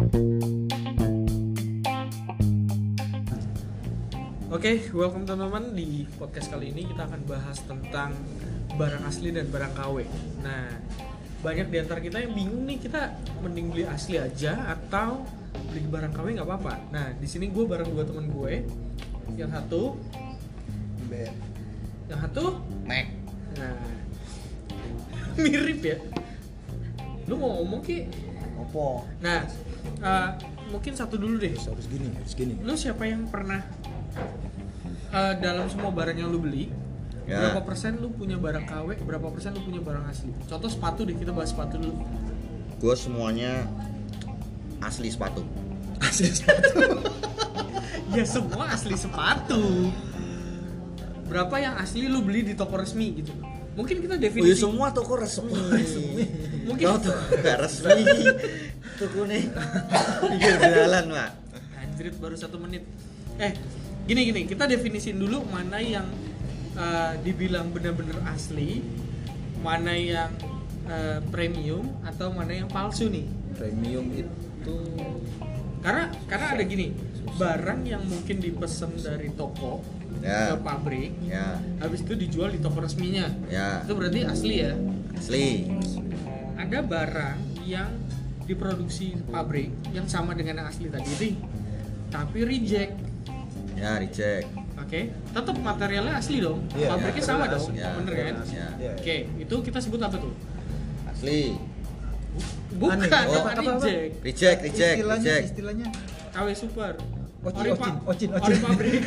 Oke, welcome teman-teman di podcast kali ini kita akan bahas tentang barang asli dan barang KW. Nah, banyak di antara kita yang bingung nih kita mending beli asli aja atau beli barang KW nggak apa-apa. Nah, di sini gue bareng dua teman gue. Yang satu, Ben. yang satu, Mac. nah mirip ya. Lu mau ngomong ki? Opo. Nah, eh, mungkin satu dulu deh. Harus, harus gini, harus gini. lu siapa yang pernah eh, dalam semua barang yang lu beli Ya. berapa persen lu punya barang KW berapa persen lu punya barang asli contoh sepatu deh kita bahas sepatu dulu gue semuanya asli sepatu Asli sepatu. ya semua asli sepatu berapa yang asli lu beli di toko resmi gitu mungkin kita Oh iya definisi semua toko resmi. mungkin Kau toko resmi. Toko nih. Pinggir jalan pak. Anjrit baru satu menit. Eh gini gini. Kita definisin dulu mana yang eh, dibilang benar-benar asli mana yang eh, premium atau mana yang palsu nih. Premium itu karena karena ada gini. Barang yang mungkin dipesan dari toko Ya. ke pabrik Ya, habis itu dijual di toko resminya. Ya. Itu berarti asli ya? Asli. ada barang yang diproduksi pabrik yang sama dengan yang asli tadi nih tapi reject Ya reject. Oke, tetap materialnya asli dong. Iya, Pabriknya iya, sama dong. Ya, bener kan? ya. Iya. Oke, itu kita sebut apa tuh? Asli. Bukan, apa, Oh, apa-apa? reject. Reject, reject, istilahnya, reject. istilahnya KW super. Ocin, Ori ocin, Ori ocin. pabrik.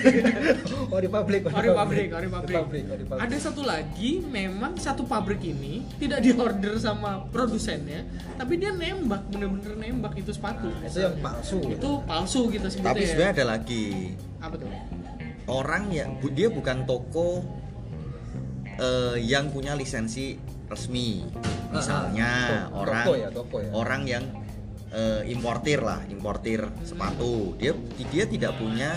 Ori pabrik, Ori pabrik, ori pabrik. Ada satu lagi, memang satu pabrik ini tidak diorder sama produsennya, tapi dia nembak, bener-bener nembak itu sepatu. itu yang palsu. Itu palsu kita sebutnya. Tapi ya. sebenarnya ada lagi apa tuh? orang ya bu- dia bukan toko eh, yang punya lisensi resmi. Misalnya Toko- orang toko ya, toko ya. orang yang eh, importir lah, importir sepatu. Dia dia tidak punya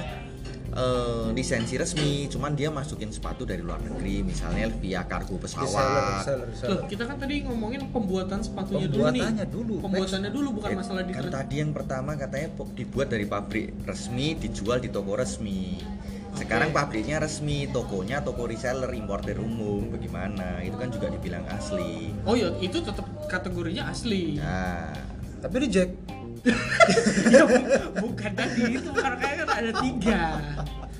eh, lisensi resmi, cuman dia masukin sepatu dari luar negeri, misalnya via kargo Reseller, pesawat. reseller, reseller. Loh, kita kan tadi ngomongin pembuatan sepatunya dulu nih. Pembuatannya dulu. Pembuatannya dulu bukan Eh, masalah di kan tadi yang pertama katanya dibuat dari pabrik resmi, dijual di toko resmi. Sekarang Oke. pabriknya resmi, tokonya toko reseller, importer umum, bagaimana? Itu kan juga dibilang asli. Oh ya, itu tetap kategorinya asli. Nah, Tapi reject. ya, bu- bukan tadi itu karena kan ada tiga.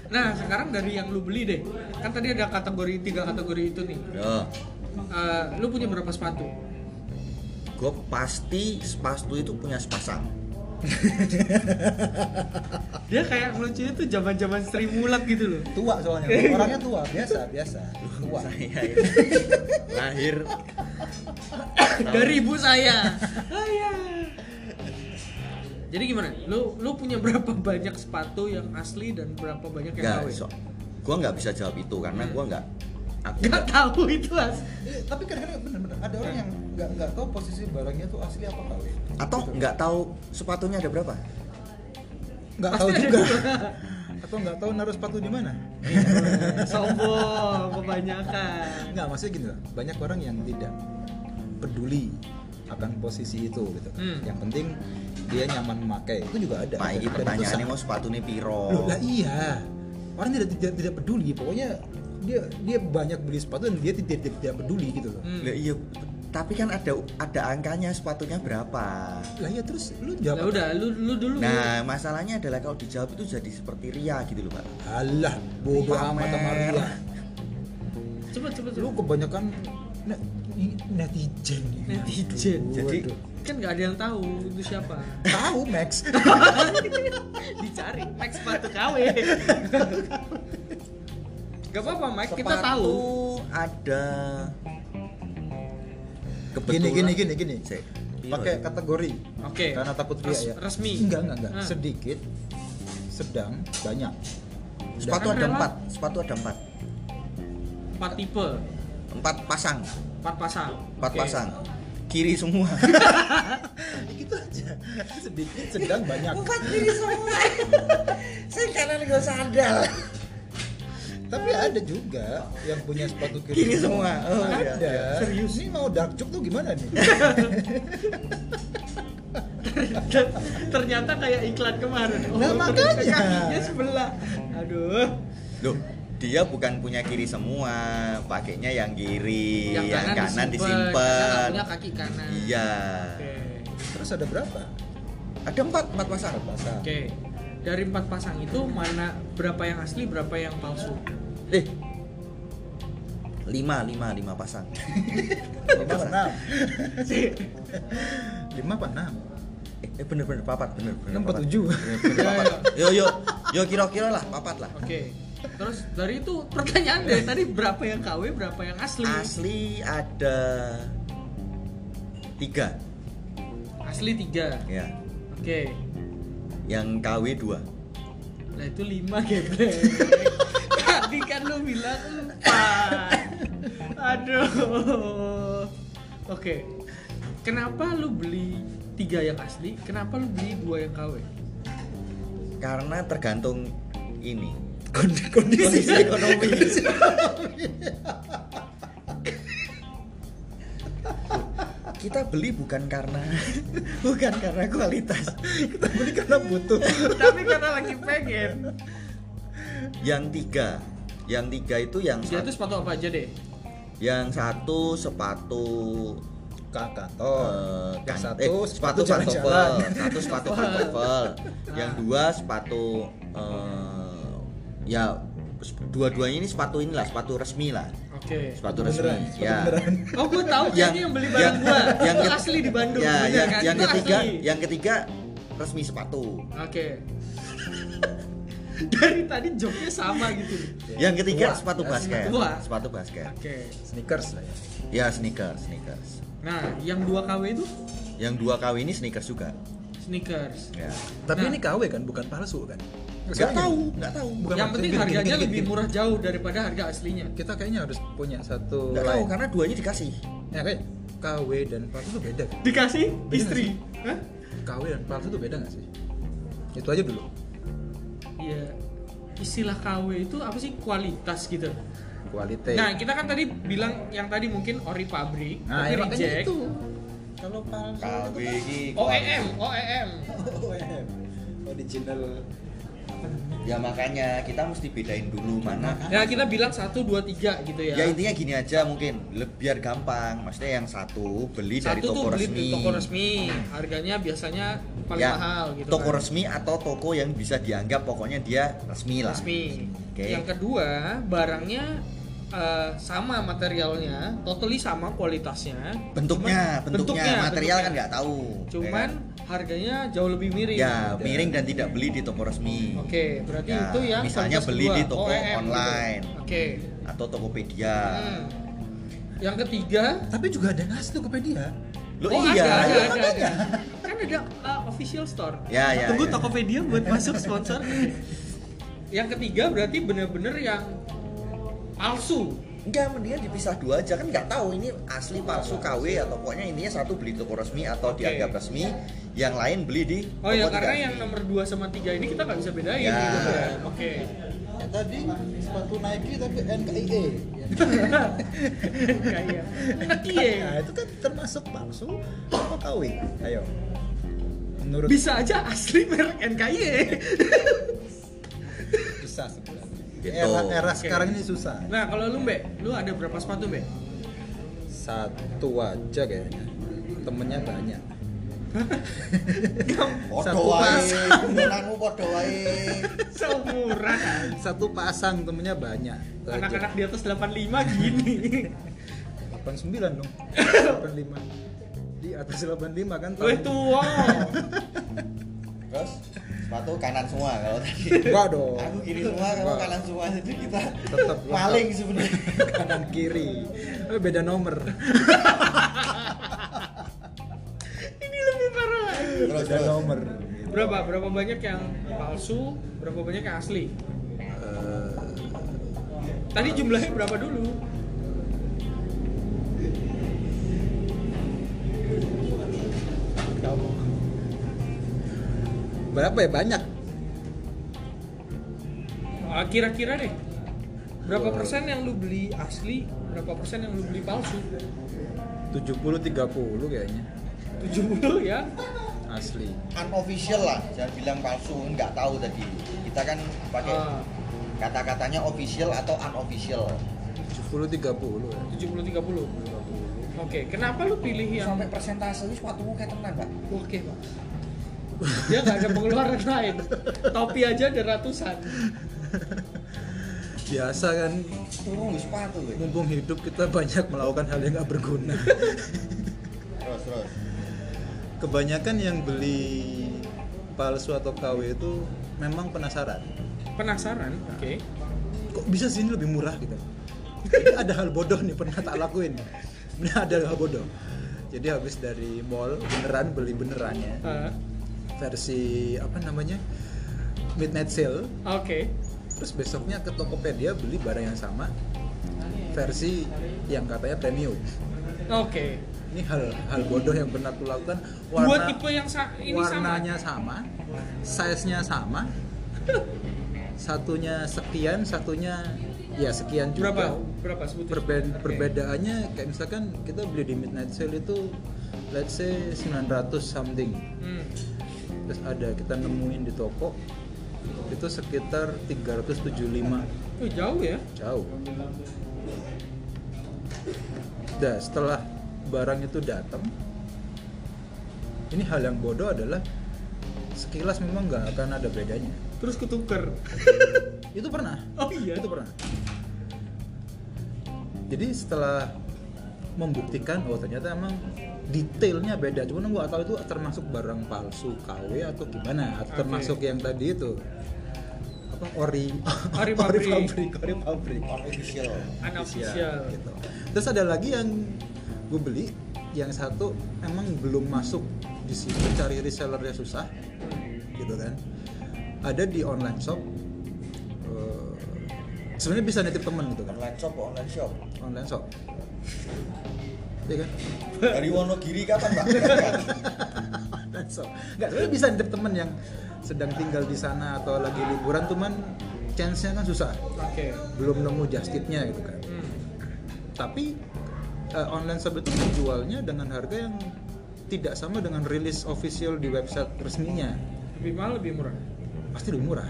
Nah sekarang dari yang lu beli deh, kan tadi ada kategori tiga kategori itu nih. yo, Eh, lu punya berapa sepatu? gue pasti sepatu itu punya sepasang. Dia kayak lucunya tuh zaman zaman Sri Mulat gitu loh. Tua soalnya. Orangnya tua, biasa, biasa. Tua. Saya itu lahir Dari ibu saya. Ayah. Jadi gimana? Lu lu punya berapa banyak sepatu yang asli dan berapa banyak yang KW? so, gue nggak bisa jawab itu karena Hmm. gue nggak aku Gak tahu itu as. Eh, tapi kadang-kadang bener-bener ada orang yang nggak nggak tahu posisi barangnya tuh asli apa KW. atau Gitu. nggak tahu sepatunya ada berapa nggak tahu juga. Atau nggak tahu naruh sepatu di mana? Sombong kebanyakan. Nggak, maksudnya gini loh. Banyak orang yang tidak peduli akan posisi itu gitu. Hmm. Yang penting dia nyaman memakai. Itu juga ada. Pak ini pertanyaannya mau sepatunya piro Loh, lah iya. Orang tidak, tidak tidak peduli. Pokoknya dia dia banyak beli sepatu dan dia tidak tidak, tidak peduli gitu loh. Hmm. Lah iya, tapi kan ada ada angkanya sepatunya berapa. Lah iya terus lu Ya jawab. udah, lu lu dulu. Nah, masalahnya adalah kalau dijawab itu jadi seperti ria gitu loh, Pak. Alah, bodoh amat sama. Ria. Cepet cepet Lu kebanyakan ne- netizen. Netizen. Aduh, Jadi-. Kan nggak ada yang tahu itu siapa. tahu Max. Dicari Max sepatu KW. Gak apa-apa Mike, kita tahu. ada gini gini gini gini. Cek. Pakai kategori. Oke. Karena takut Res- ya. resmi. Enggak enggak enggak. Hmm. Sedikit, sedang, banyak. Sepatu Kan ada empat, sepatu ada empat, Empat tipe, empat pasang, empat pasang. empat Oke. pasang, kiri semua. gitu aja. Sedikit, sedang, banyak. empat kiri semua. Saya kanan nggak sadar. Tapi ada juga yang punya sepatu kiri, Kiri semua. Oh, iya, ada. iya. Serius. Ini mau dark joke tuh gimana nih? Ternyata kayak iklan kemarin. Nah, makanya. kakinya sebelah. Aduh. Loh, dia bukan punya kiri semua, pakainya yang kiri, Yang yang, kanan, kanan, disimpan, punya kaki kanan. Iya. Oke. Terus ada berapa? Ada empat, empat pasang. Pasang. Oke. Dari empat pasang itu mana berapa yang asli, berapa yang palsu? Eh, lima, lima, lima pasang. Lima enam? Lima apa enam? Eh, eh bener bener papat bener bener. Enam tujuh? Bener, bener, Ya, papat. Yo yo yo kira-kira lah papat lah. Oke. Terus dari itu pertanyaan dari tadi berapa yang KW, berapa yang asli? Asli ada tiga, Asli tiga. ya. Oke. Yang KW dua. Nah itu lima geblek. Tadi kan lu bilang empat. Aduh. Oke. Kenapa lu beli tiga yang asli? Kenapa lu beli dua yang KW? Karena tergantung ini Kondisi, kondisi ekonomi. Kita beli bukan karena bukan karena kualitas. Kita beli karena butuh. Tapi karena lagi pengen. Yang tiga, yang tiga itu yang Dia satu, tuh sepatu apa aja deh? yang satu sepatu kantor. eh, Yang kan- satu eh, sepatu pantofel, jalan-jalan. satu sepatu pantofel, yang dua sepatu eh, ya dua-duanya ini sepatu inilah sepatu resmi lah Oke. sepatu Beneran, resmi sepatu ya beneran. Oh gue tahu Yang- yang, yang beli barang yang- gua. yang itu asli di Bandung. ya bener yang, kan? yang Itu ketiga asli. yang ketiga resmi sepatu Oke. Dari tadi joknya sama gitu. yang ketiga Tua. sepatu Ya, basket tua. sepatu basket Oke. Sneakers lah ya. ya sneakers sneakers Nah, yang dua KW itu yang dua KW ini sneakers juga sneakers. ya Tapi Nah. ini KW kan, bukan palsu kan? Nggak tahu nggak tahu Bukan yang penting gini, harganya gini, gini, lebih gini. murah jauh daripada harga aslinya. Kita kayaknya harus punya satu nggak tahu line. karena duanya dikasih Ya kayak KW dan palsu tuh beda. kan? Dikasih Beda istri. Hah? KW dan palsu tuh beda nggak sih? Itu aja dulu. Iya. Istilah KW itu apa sih kualitas gitu. Kualitas. Nah, kita kan tadi bilang yang tadi mungkin ori pabrik, Nah, tapi ya reject. itu. Kalau palsu KW ini OEM, OEM. OEM. Original. Ya makanya kita mesti bedain dulu mana Ya kita bilang satu dua tiga gitu ya. ya intinya gini aja mungkin le- biar gampang maksudnya yang satu beli dari satu toko tuh beli resmi di toko resmi, harganya biasanya paling ya mahal gitu. toko kan. resmi atau toko yang bisa dianggap pokoknya dia resmi lah resmi. Oke. Yang kedua, barangnya eh, sama materialnya, totally sama kualitasnya. bentuknya Cuman- bentuknya, material bentuknya. kan nggak tahu Cuman ya, kan? Harganya jauh lebih miring. ya miring dan tidak beli di toko resmi Oke, berarti Ya, itu yang misalnya beli kedua, di toko OEM gitu. online. Oke. atau Tokopedia Hmm. Yang ketiga, Tapi juga ada ngasih Tokopedia. lo oh iya ada, ada, ya. ada, ada. Kan ada uh, official store. Ya, ya, Tunggu ya. Tokopedia buat masuk sponsor. yang ketiga berarti bener-bener yang palsu. Enggak, mendingan dipisah dua aja kan nggak tahu ini asli palsu KW atau pokoknya intinya satu beli toko resmi atau Oke. dianggap resmi, yang lain beli di Oh ya karena yang nomor 2 sama 3 ini kita nggak bisa bedain Ya. gitu ya. Oke. Ya, tadi sepatu Nike tapi NKIE. Kayak Iya. Nah, itu kan termasuk palsu apa KW? Ayo. Menurut Bisa aja asli merek NKY. susah sebenarnya. Gitu. Era, era Oke. sekarang ini susah. Nah, kalau lu, Mbak, lu ada berapa sepatu, Mbak? Satu aja kayaknya. Temennya banyak. Podo Satu wae, pasang. gunanmu podo wae. Seumuran. Satu pasang temennya banyak. Anak-anak di atas 85 gini. 89 dong. 85. Di atas 85 kan Weh tua. Terus sepatu kanan semua kalau tadi. Enggak dong. Aku kiri semua, kamu kanan semua jadi kita Tetap maling sebenarnya. kanan kiri. Eh, beda nomor. Ini lebih parah lagi. Terus Beda terus. nomor. Berapa? Berapa banyak yang palsu? Berapa banyak yang asli? Eh, Tadi jumlahnya berapa dulu? Berapa ya banyak? Ah, Kira-kira deh. Berapa persen yang lu beli asli? Berapa persen yang lu beli palsu? 70 30 kayaknya. 70 ya. asli unofficial lah jangan bilang palsu nggak tahu tadi kita kan pakai Ah, kata-katanya official atau unofficial 70 30 ya 70 30. Oke, kenapa lu pilih yang sampai persentase itu sepatumu kayak tenan pak Oke, Pak. Dia nggak ada pengeluaran lain. Topi aja ada ratusan. biasa kan. Di sepatu mumpung hidup kita banyak melakukan hal yang nggak berguna. Terus terus. Kebanyakan yang beli palsu atau KW itu memang penasaran. Penasaran? Oke. kok bisa sini lebih murah gitu? Jadi ada hal bodoh nih pernah tak lakuin? Ini ada hal bodoh. Jadi habis dari mall beneran beli benerannya Ah, versi apa namanya midnight sale Oke. terus besoknya ke Tokopedia beli barang yang sama versi yang katanya premium Oke. ini hal hal bodoh yang pernah aku lakukan Dua tipe yang sa ini warnanya sama, size nya sama satunya sekian satunya ya sekian sama. Berapa? juga Berapa sebutin? Perbe- Oke. perbedaannya kayak misalkan kita beli di midnight sale itu let's say 900 something Hmm. Terus ada kita nemuin di toko itu sekitar 375 Oh, jauh ya? jauh Dah setelah barang itu datang ini hal yang bodoh adalah sekilas memang nggak akan ada bedanya Terus ketuker. itu pernah Oh iya. itu pernah jadi setelah membuktikan oh ternyata emang detailnya beda. Cuman gua tahu itu termasuk barang palsu KW atau gimana. Atau Oke. termasuk yang tadi itu. Apa ori Ori pabrik. pabrik ori pabrik. Unofficial Unofficial. gitu. terus ada lagi yang gue beli yang satu emang belum masuk di situ cari resellernya susah gitu kan. Ada di online shop. Eh, sebenarnya bisa nitip temen gitu kan. Online shop online shop. Online shop Iya kan dari Wonogiri kapan pak shop nggak sebenarnya bisa nitip temen yang sedang tinggal di sana atau lagi liburan cuman chance nya kan susah Oke. belum nemu just tip-nya gitu kan Hmm. tapi eh, online shop itu menjualnya dengan harga yang tidak sama dengan rilis official di website resminya Lebih mahal lebih murah. pasti lebih murah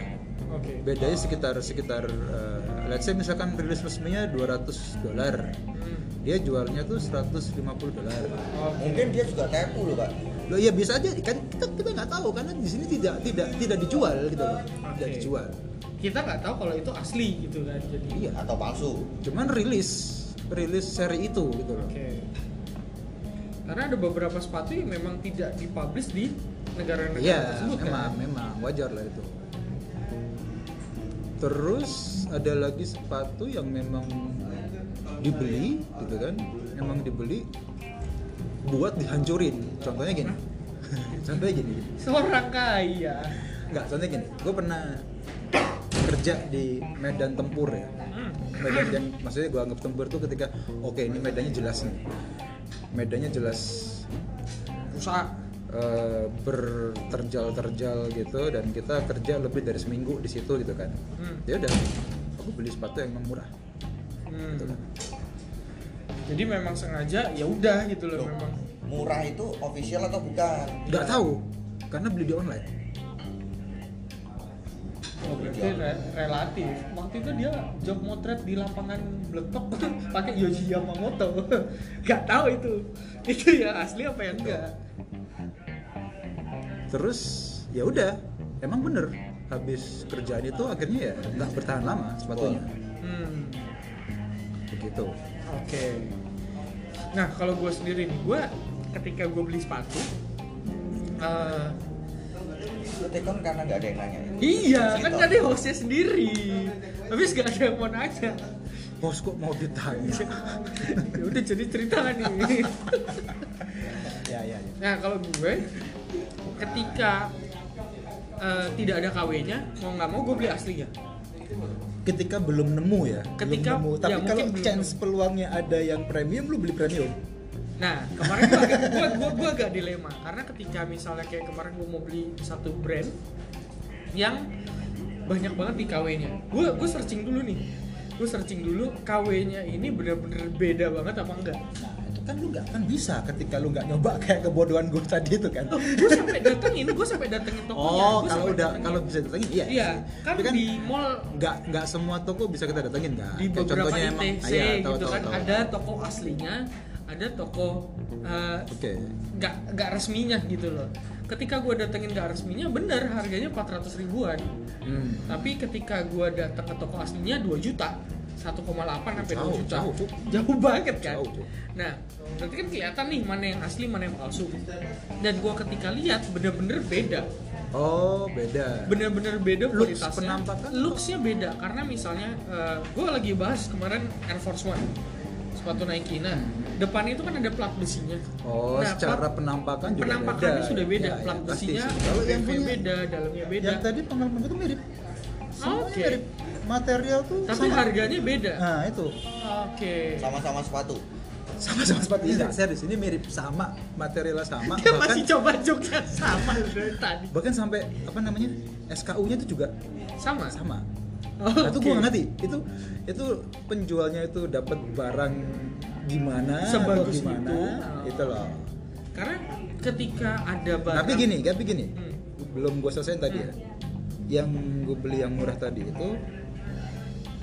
Oke. bedanya sekitar sekitar eh, let's say misalkan rilis resminya 200 dolar Hmm. Dia jualnya tuh 150 dolar Oke. mungkin dia juga tepu loh pak Loh iya bisa aja kan kita kita nggak tahu karena di sini tidak tidak tidak dijual gitu loh. Tidak Oke. dijual. kita nggak tahu kalau itu asli gitu kan. Jadi. Iya. atau palsu Cuman rilis rilis seri itu gitu loh. Oke. Karena ada beberapa sepatu yang memang tidak dipublish di negara-negara Iya, tersebut memang kan. memang wajar lah itu. Terus ada lagi sepatu yang memang dibeli gitu kan, memang dibeli buat dihancurin. Contohnya gini. Contohnya gini. Seorang kaya. Enggak, contohnya gini. Gue pernah kerja di medan tempur ya. Hmm. medan yang maksudnya gue anggap tempur tuh ketika oke ini medannya jelas nih medannya jelas Rusak. eh, berterjal-terjal gitu dan kita kerja lebih dari seminggu di situ gitu kan Hmm. ya udah aku beli sepatu yang memang murah Hmm. gitu kan Jadi memang sengaja ya udah gitu loh Loh, memang. murah itu official atau bukan nggak tahu karena beli di online Oh, berarti re- relatif. Waktu itu dia job motret di lapangan Bletok pakai Yoji Yamamoto. Gak tahu itu. Itu ya asli apa yang enggak. terus ya udah emang bener habis kerjaan itu akhirnya ya nggak bertahan lama sepatunya Hmm. begitu Oke. Nah kalau gue sendiri nih, gue ketika gue beli sepatu, eh, Lu tekon karena nggak ada yang nanya ya? iya kan Cerita. tadi hostnya sendiri, habis gak ada yang mau nanya. bos kok mau ditanya ya udah jadi cerita nih. ya ya ya Nah kalau gue ketika eh, tidak ada KW-nya, mau nggak mau gue beli aslinya. Ketika belum nemu ya Ketika- belum nemu. ya, tapi mungkin kalau belum chance nemu. peluangnya ada yang premium lu beli premium. Nah kemarin gue agak, gue, gue, gue agak dilema. Karena ketika misalnya kayak kemarin gue mau beli satu brand yang banyak banget di KW-nya, gue gue searching dulu nih, gue searching dulu KW-nya ini bener-bener beda banget apa enggak? nah kan lu nggak kan bisa ketika lu nggak nyoba kayak kebodohan gue tadi itu kan. Gue sampai datengin gue sampai datengin tokonya oh Gua kalau udah datengin. kalau bisa datengin iya. Iya kan, Tapi di mall nggak nggak semua toko bisa kita datengin kan di Kayak beberapa contohnya ITC emang iya, tahu, gitu tahu, kan tahu. ada toko aslinya ada toko eh, oke. nggak nggak resminya gitu loh. Ketika gue datengin nggak resminya bener harganya 400 ribuan. Hmm. tapi ketika gue datang ke toko aslinya 2 juta 1,8 sampai 2 Jauh, juta. jauh, Cuk. jauh banget kan? Jauh, Cuk. nah berarti kan kelihatan nih mana yang asli mana yang palsu. Dan gue ketika lihat bener-bener beda. Oh beda. Bener-bener beda Looks kualitasnya. penampakan? looksnya beda karena misalnya gue lagi bahas kemarin Air Force One sepatu Nike. Nah depannya itu kan ada plat besinya. Oh Nah, secara plat- penampakan juga penampakannya beda. sudah beda. Ya, plat ya, pasti besinya kalau yang punya beda dalamnya beda. yang tadi pengalaman tuh mirip Oke. mirip. Material tuh tapi sama. harganya beda. Nah itu. Oke. Sama-sama sepatu. Sama-sama sepatu. Enggak serius ini mirip sama materialnya sama. Dia bahkan masih coba joknya sama dari tadi. Bahkan sampai apa namanya SKU-nya itu juga sama? sama. Oh, nah, itu oke. gua nggak ngerti. Itu itu penjualnya itu dapat barang gimana Sebagus atau gimana? itu. itu loh. Karena ketika ada barang tapi gini tapi gini. Hmm. belum gue selesai tadi ya yang gue beli yang murah tadi itu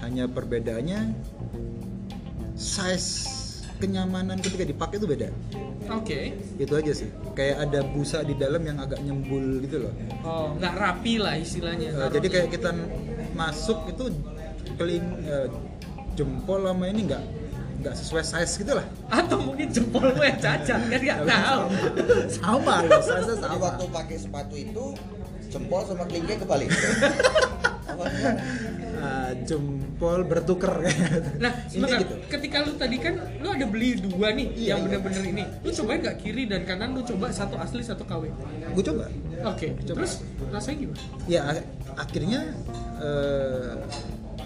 hanya perbedaannya size kenyamanan ketika dipakai itu beda. Oke. Itu aja sih. Kayak ada busa di dalam yang agak nyembul gitu loh. Oh nggak rapi lah istilahnya Taruhnya. jadi kayak kita masuk itu keling eh, jempol sama ini nggak nggak sesuai size gitu lah. Atau mungkin jempol gue yang cacat kan nggak tahu sama Jadi sama waktu pakai sepatu itu jempol sama kelingking kebalik. Eh, jempol bertuker kayak Nah, ini sebentar. gitu Ketika lu tadi kan lu ada beli dua nih Iya, yang iya. bener-bener ini. Lu cobain nggak kiri dan kanan lu coba satu asli satu KW. gue coba Oke. Coba. Terus rasanya gimana? ya ak- akhirnya eh,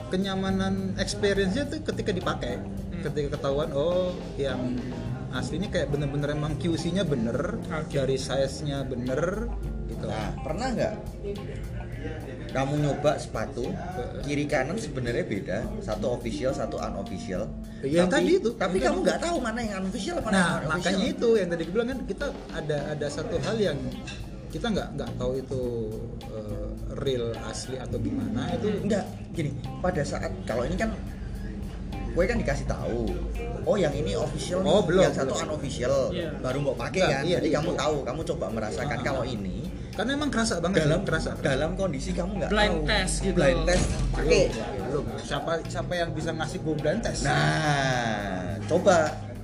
kenyamanan experience-nya tuh ketika dipakai Hmm. ketika ketahuan oh yang aslinya kayak bener-bener emang QC-nya bener Oke. dari size-nya bener gitu Nah, pernah nggak kamu nyoba sepatu kiri kanan sebenarnya beda, satu official, satu unofficial. Yang tadi itu, Tapi kamu nggak tahu mana yang unofficial, mana Nah, yang makanya itu yang tadi gue bilang kan kita ada ada satu hal yang kita nggak nggak tahu itu eh, real asli atau gimana itu enggak gini pada saat kalau ini kan gue kan dikasih tahu oh yang ini official nih, Oh, belum, yang satu belum. unofficial Iya. baru mau pakai Nah, kan iya, jadi iya, kamu iya. tahu kamu coba merasakan Ah. kalau ini karena emang kerasa banget dalam sih, kerasa dalam kondisi kamu nggak Blind tahu test gitu. blind test pakai belum siapa siapa yang bisa ngasih gue blind test nah coba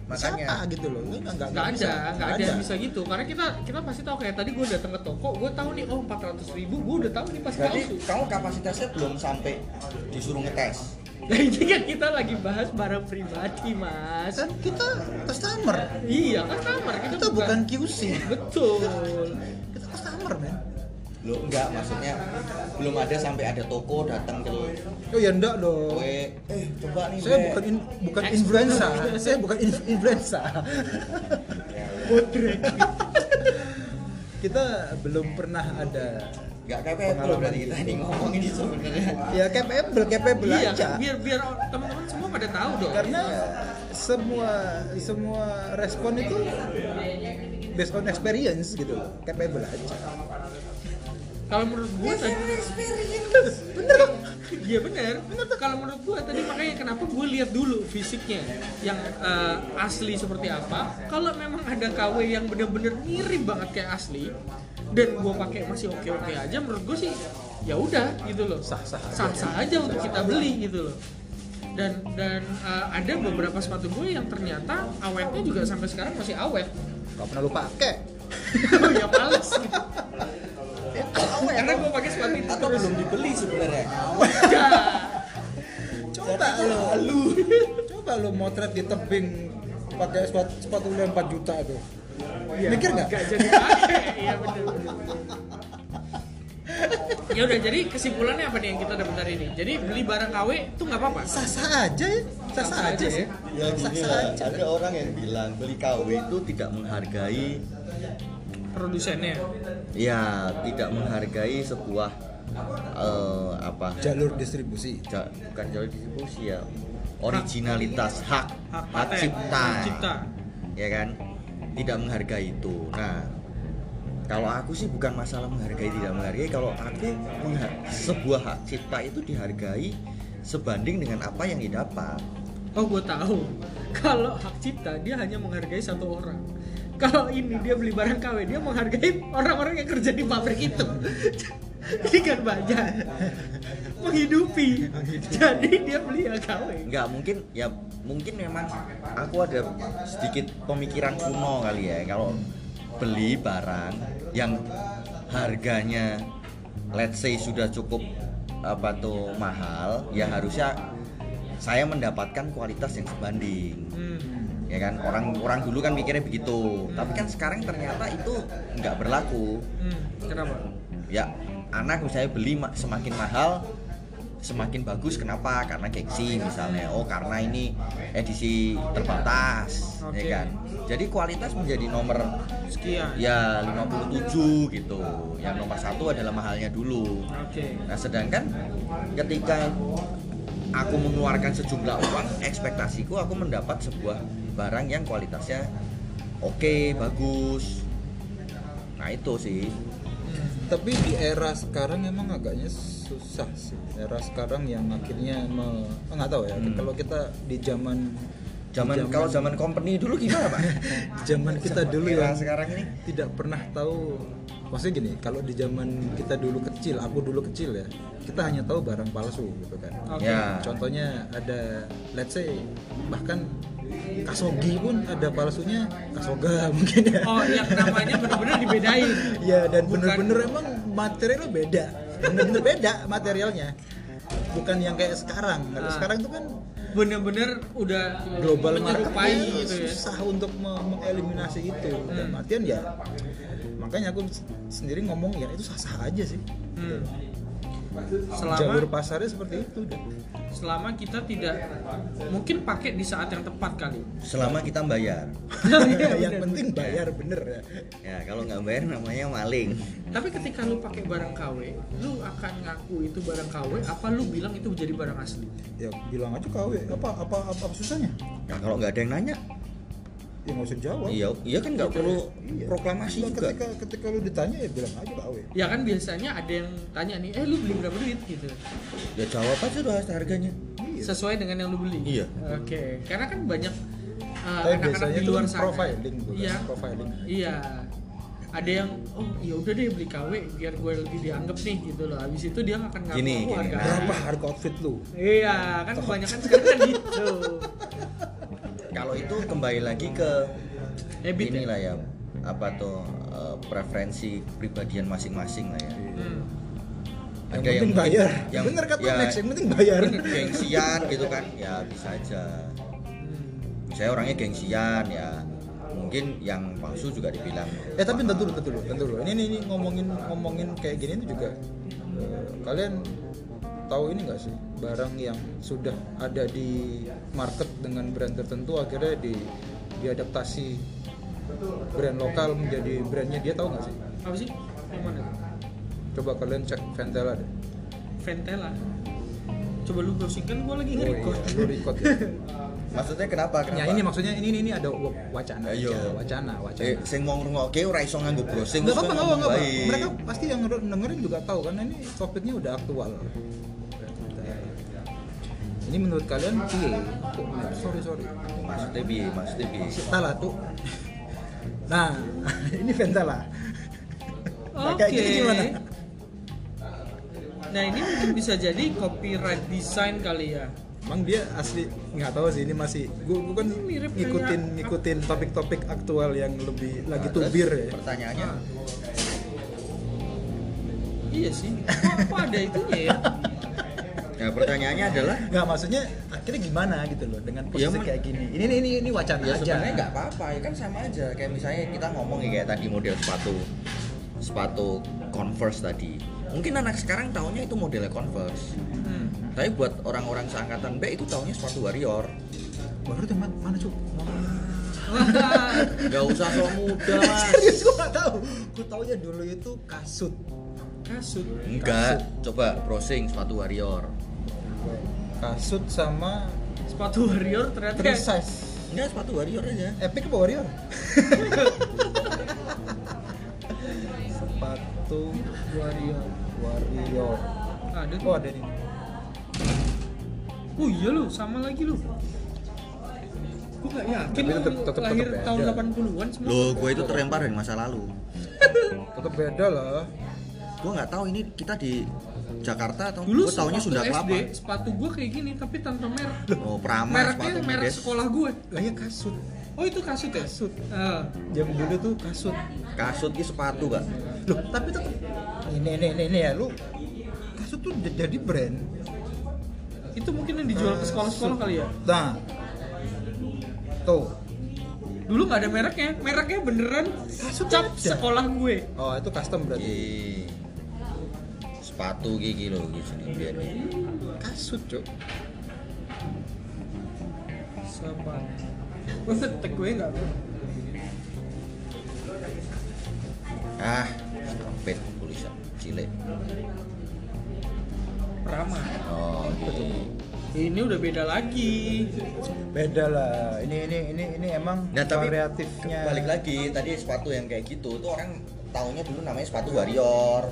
makanya makanya gitu loh Lu nggak ada, nggak ada yang bisa gitu. Karena kita kita pasti tahu kayak tadi gue datang ke toko, gue tahu nih oh 400 ribu, gue udah tahu nih pasti berarti palsu. kamu kapasitasnya belum sampai disuruh ngetes ini kan kita lagi bahas barang pribadi mas. kan kita customer. Iya customer. Kita, kita bukan QC Betul. kita customer men. Lo enggak maksudnya belum ada sampai ada toko datang ke oh ya enggak dong. Gue eh coba nih saya Bre." bukan in- bukan Expert. influenza saya bukan in- influenza kita belum pernah ada nggak capable berarti kita ini ngomongin itu sebenarnya. Ya capable capable Iya, aja. biar biar teman-teman semua pada tahu dong. karena semua semua respon itu based on experience gitu. Loh capable aja. Kalau menurut gue tadi bener dong Iya bener. Kalau menurut gua tadi makanya kenapa gue lihat dulu fisiknya yang eh, asli seperti apa. Kalau memang ada KW yang bener-bener mirip banget kayak asli dan gua pakai masih oke-oke aja, menurut gue sih ya udah gitu loh. Sah-sah aja. Sah-sah aja untuk kita beli gitu loh. Dan dan eh, ada beberapa sepatu gue yang ternyata awetnya juga sampai sekarang masih awet. gak pernah lu pakai oh ya males gitu. Karena gue pakai sepatu itu atau terus. belum dibeli sebenarnya Ya. coba lu coba lu motret di tebing pakai sepatu sepatu lu 4 juta tuh Iya, mikir nggak? Nggak jadi pakai. Iya benar. ya udah jadi kesimpulannya apa nih yang kita dapat hari ini? Jadi beli barang KW itu nggak apa-apa? Sah sah aja ya. Sah sah aja sih. ya. Sah gini sah lah. aja. Ada orang yang bilang beli KW itu tidak menghargai produsennya. Ya tidak menghargai sebuah eh, apa? Jalur distribusi. Ja- bukan jalur distribusi ya. Originalitas hak. hak, cipta. Hak cipta. Ya kan tidak menghargai itu. Nah kalau aku sih bukan masalah menghargai tidak menghargai. Kalau aku mengha- sebuah hak cipta itu dihargai sebanding dengan apa yang didapat. Oh gue tahu. Kalau hak cipta dia hanya menghargai satu orang. Kalau ini dia beli barang KW dia menghargai orang-orang yang kerja di pabrik itu. Ini kan banyak menghidupi. Jadi dia beli ya KW. nggak mungkin ya mungkin memang aku ada sedikit pemikiran kuno kali ya kalau beli barang yang harganya let's say sudah cukup apa tuh mahal ya harusnya saya mendapatkan kualitas yang sebanding Hmm. ya kan orang orang dulu kan mikirnya begitu tapi kan sekarang ternyata itu nggak berlaku Hmm. Kenapa? ya anak misalnya beli ma- semakin mahal semakin bagus kenapa? Karena gengsi misalnya. Oh karena ini edisi terbatas Oke. ya kan? Jadi kualitas menjadi nomor Sekian. ya 57 gitu. Yang nomor satu adalah mahalnya dulu. Oke. nah sedangkan ketika aku mengeluarkan sejumlah uang ekspektasiku aku mendapat sebuah barang yang kualitasnya oke bagus. Nah itu sih. Tapi di era sekarang emang agaknya susah sih. Era sekarang yang akhirnya me- oh, nggak tahu ya. Hmm. kalau kita di zaman zaman kalau zaman company dulu gimana pak? Zaman kita dulu yang sekarang ini? tidak pernah tahu. Maksudnya gini kalau di zaman kita dulu kecil aku dulu kecil ya kita hanya tahu barang palsu gitu kan. Oke. ya. Contohnya ada let's say bahkan kasogi pun ada palsunya kasoga mungkin ya. Oh, yang namanya benar-benar dibedain. ya dan bener-bener emang materialnya beda bener-bener beda materialnya bukan yang kayak sekarang kalau Ah. sekarang itu kan Bener-bener udah global menyerupai market gitu ya. susah untuk me- mengeliminasi itu dan Hmm. artian ya makanya aku sendiri ngomong ya itu sah-sah aja sih Hmm. Jalur Selama pasarnya seperti itu dan selama kita tidak mungkin pakai di saat yang tepat kali. selama kita bayar. Yang penting bayar bener ya. Ya kalau nggak bayar namanya maling. Tapi ketika lu pakai barang KW, lu akan ngaku itu barang KW apa lu bilang itu jadi barang asli? ya bilang aja KW apa apa apa, apa susahnya? Nah kalau nggak ada yang nanya ya nggak usah jawab iya iya kan nggak perlu Iya. proklamasi Nah, juga ketika ketika lu ditanya ya bilang aja KW Ya kan biasanya ada yang tanya nih, eh lu beli berapa duit gitu. ya jawab aja udah harganya iya. Sesuai dengan yang lu beli. Iya. Oke, karena kan banyak uh, Tapi anak-anak biasanya di luar kan sana. profiling bukan Iya. profiling Iya. Ada yang oh ya udah deh beli KW biar gue lebih dianggap nih gitu loh. Habis itu dia akan ngaku Gini, "Oh, gini. harga berapa harga outfit lu Iya, kan kebanyakan sekarang kan gitu. kalau itu kembali lagi ke Habit ya? inilah ya apa tuh eh, preferensi pribadian masing-masing lah ya. Hmm. yang Ada penting mungkin- bayar. yang- bener kata ya, Max yang penting bayar. gengsian gitu kan. Ya bisa aja. Hmm. saya orangnya gengsian ya. Mungkin yang palsu juga dibilang. Eh tapi tentu dulu tentu dulu tentu dulu. Ini, ini ini ngomongin ngomongin kayak gini itu juga eh, kalian tahu ini nggak sih barang yang sudah ada di market dengan brand tertentu akhirnya di diadaptasi brand lokal menjadi brandnya dia tahu nggak sih Apa sih? Yang mana? coba kalian cek Ventela deh Ventela. Coba lu browsing kan gua lagi oh, nge-record. iya, lu record ya. maksudnya kenapa kenapa ya ini maksudnya ini ini, ini ada wa- wacana Ayo. aja wacana wacana eh sing mau ngrungokke ora iso nganggo browsing nggak terus apa-apa nggak ngomong apa-apa mereka pasti yang nger- dengerin juga tahu karena ini topiknya udah aktual ini menurut kalian piye sorry sorry maksudnya piye maksudnya piye Ventala tuh nah ini Ventala Nah, kayak Oke. gini gimana Nah ini mungkin bisa jadi copyright design kali ya. Emang dia asli nggak tahu sih ini masih gua, gua kan mirip ngikutin kayak- ngikutin topik-topik aktual yang lebih lagi Nah, tubir ya. pertanyaannya Iya sih. Kok, kok ada itunya ya? ya pertanyaannya adalah Nggak maksudnya akhirnya gimana gitu loh dengan posisi Ya, kayak gini. Ini ini ini, ini wacana ya aja. sebenarnya nggak apa-apa ya kan sama aja kayak misalnya kita ngomong ya kayak tadi model sepatu sepatu Converse tadi mungkin anak sekarang tahunya itu modelnya Converse Hmm. tapi buat orang-orang seangkatan B itu tahunya sepatu Warrior Baru teman mana cuk? Wah, nggak usah so muda mas Serius gua nggak tahu. Gua taunya dulu itu kasut. kasut. enggak coba browsing sepatu Warrior Kasut sama Sepatu warrior ternyata three size. Enggak sepatu warrior aja. Epic apa Warrior? Sepatu Warrior Warrior. ada tuh Oh ada nih. oh iya lu sama lagi lu gue gak yakin Tapi tetep- tetep- lahir tetep tahun beda. 80-an semua Loh, gue itu terlempar dari masa lalu. Tetap beda lah. Gue nggak tahu ini kita di Jakarta atau dulu gue tahunya SD Kelapa. sepatu gue kayak gini tapi tanpa merek Oh, Prama mereknya sepatu merek sekolah gue Lah ya kasut. oh itu kasut ya Kasut. Ah. Jam dulu tuh kasut. Kasut ki sepatu, Kak. Loh, tapi tetap ini ini ini, ini ya lu kasut tuh jadi brand. itu mungkin yang dijual ke sekolah-sekolah kali ya Nah. Tuh. dulu nggak ada mereknya mereknya beneran Kasut cap ada. sekolah gue Oh, itu custom berarti. Sepatu gigi loh gitu nih biar nih. Kasut, Cuk. sepatu gue ngetek gue nggak Ah, stupid tulisan cilik. Rama Oh, gitu. ini udah beda lagi Beda lah. Ini ini ini ini emang Nah, tapi variatifnya. balik lagi tadi sepatu yang kayak gitu tuh orang taunya dulu namanya sepatu warrior.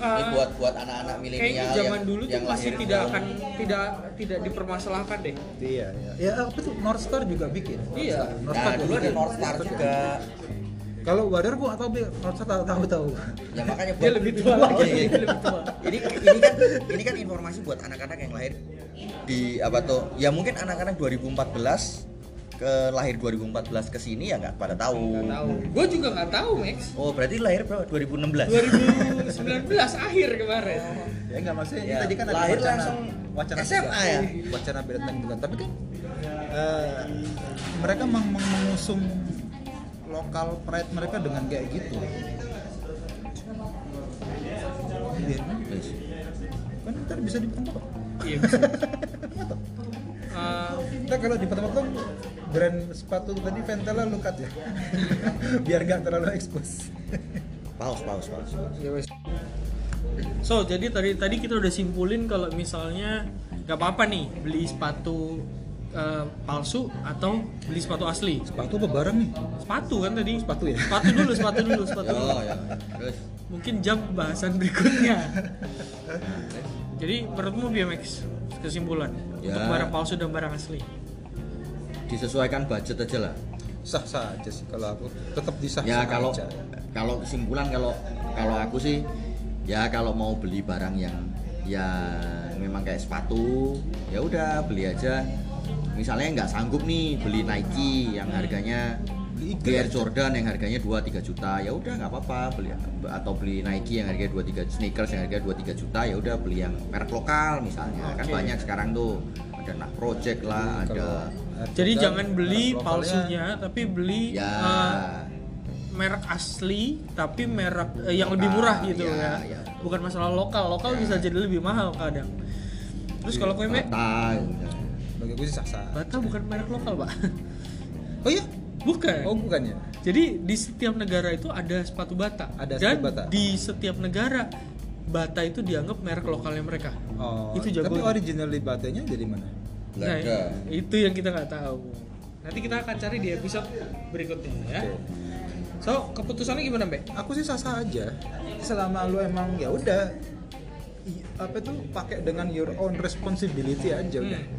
Ini Ah, buat buat anak-anak kayaknya milenial zaman yang dulu tuh yang masih lahir tidak akan tidak tidak dipermasalahkan deh Iya, iya. Ya apa tuh North Star juga bikin. Iya. North Nah, Star dulu juga ada. North Star juga. Kalau Warrior gua nggak tahu, Bi. North Star tahu tahu. tahu. Ya makanya dia buat lebih tua lagi Iya, iya. dia lebih tua ini ini kan ini kan informasi buat anak-anak yang lahir di apa tuh ya mungkin anak-anak 2014 ke lahir 2014 ke sini ya nggak pada tahu. nggak tahu gue juga nggak tahu Max Oh berarti lahir berapa? 2016. 2019 akhir kemarin Ya enggak maksudnya ini Ya, tadi kan ada lahir wacana, langsung wacana SMA ya? Wacana beda bulan. Tapi kan eh, mereka meng meng- mengusung lokal pride mereka dengan kayak gitu. Iya, Wis. kan ntar bisa dipotong iya bisa. Eh, Nah kalau dipotong-potong brand sepatu tadi Ventela lu cut ya biar gak terlalu expose Paus, paus, paus. ya wes. so jadi tadi tadi kita udah simpulin kalau misalnya nggak apa-apa nih beli sepatu eh, palsu atau beli sepatu asli sepatu apa barang nih sepatu kan tadi Sepatu ya? sepatu dulu sepatu dulu sepatu dulu. Oh ya. Terus mungkin jam bahasan berikutnya jadi menurutmu BMX kesimpulan Ya. untuk barang palsu dan barang asli disesuaikan budget aja lah. sah sah aja sih kalau aku tetap disah Ya kalau aja. kalau kesimpulan kalau kalau aku sih ya kalau mau beli barang yang yang memang kayak sepatu ya udah beli aja misalnya nggak sanggup nih beli Nike yang harganya Beli beli Air. Jordan yang harganya 2-3 juta ya udah nggak apa-apa beli atau beli Nike yang harganya 2-3 sneakers yang harganya 2-3 juta ya udah beli yang merek lokal misalnya kan Oke. banyak sekarang tuh ada Nak Project lah ada Kalau jadi jangan beli palsunya tapi beli ya eh, merek asli tapi merek eh, yang lebih murah gitu ya, ya, ya. bukan masalah lokal lokal Ya. bisa jadi lebih mahal kadang terus kalau kue me Bata bagi gue sih sah sah bata bukan merek lokal pak oh iya bukan oh bukannya Jadi di setiap negara itu ada sepatu bata. Ada Dan sepatu bata. di setiap negara bata itu dianggap merek lokalnya mereka. oh Itu jago. tapi originally batanya dari mana Belanda. Nah, itu yang kita nggak tahu. Nanti kita akan cari di episode berikutnya ya. So keputusannya gimana, Mbak? aku sih sah aja selama lu emang ya udah apa tuh pakai dengan your own responsibility aja udah Hmm.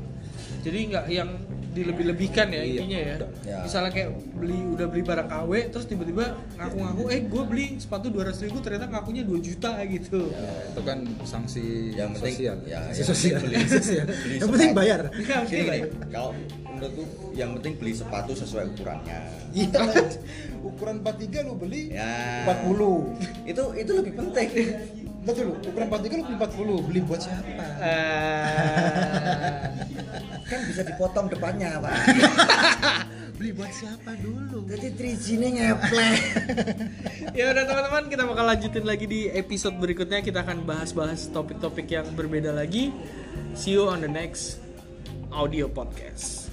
Jadi nggak yang dilebih-lebihkan ya Iya, intinya ya. udah. Ya. Misalnya kayak beli udah beli barang KW terus tiba-tiba ngaku-ngaku eh gue beli sepatu 200 ribu ternyata ngakunya 2 juta gitu. Ya, itu kan sanksi Yang penting- sosial ya, sanksi yang sosial, penting beli- sosial. beli yang penting sepatu. bayar Iya, Gini, oke, gini, kalau menurutku yang penting beli sepatu sesuai ukurannya. iya ukuran 43 lu beli Ya. 40 Itu itu lebih penting. Betul ukuran 43 lu beli 40 beli buat siapa? Eh, kan bisa dipotong depannya, Pak. beli buat siapa dulu? Jadi 3G-nya ngeplek. ya udah teman-teman kita bakal lanjutin lagi di episode berikutnya. Kita akan bahas-bahas topik-topik yang berbeda lagi. See you on the next audio podcast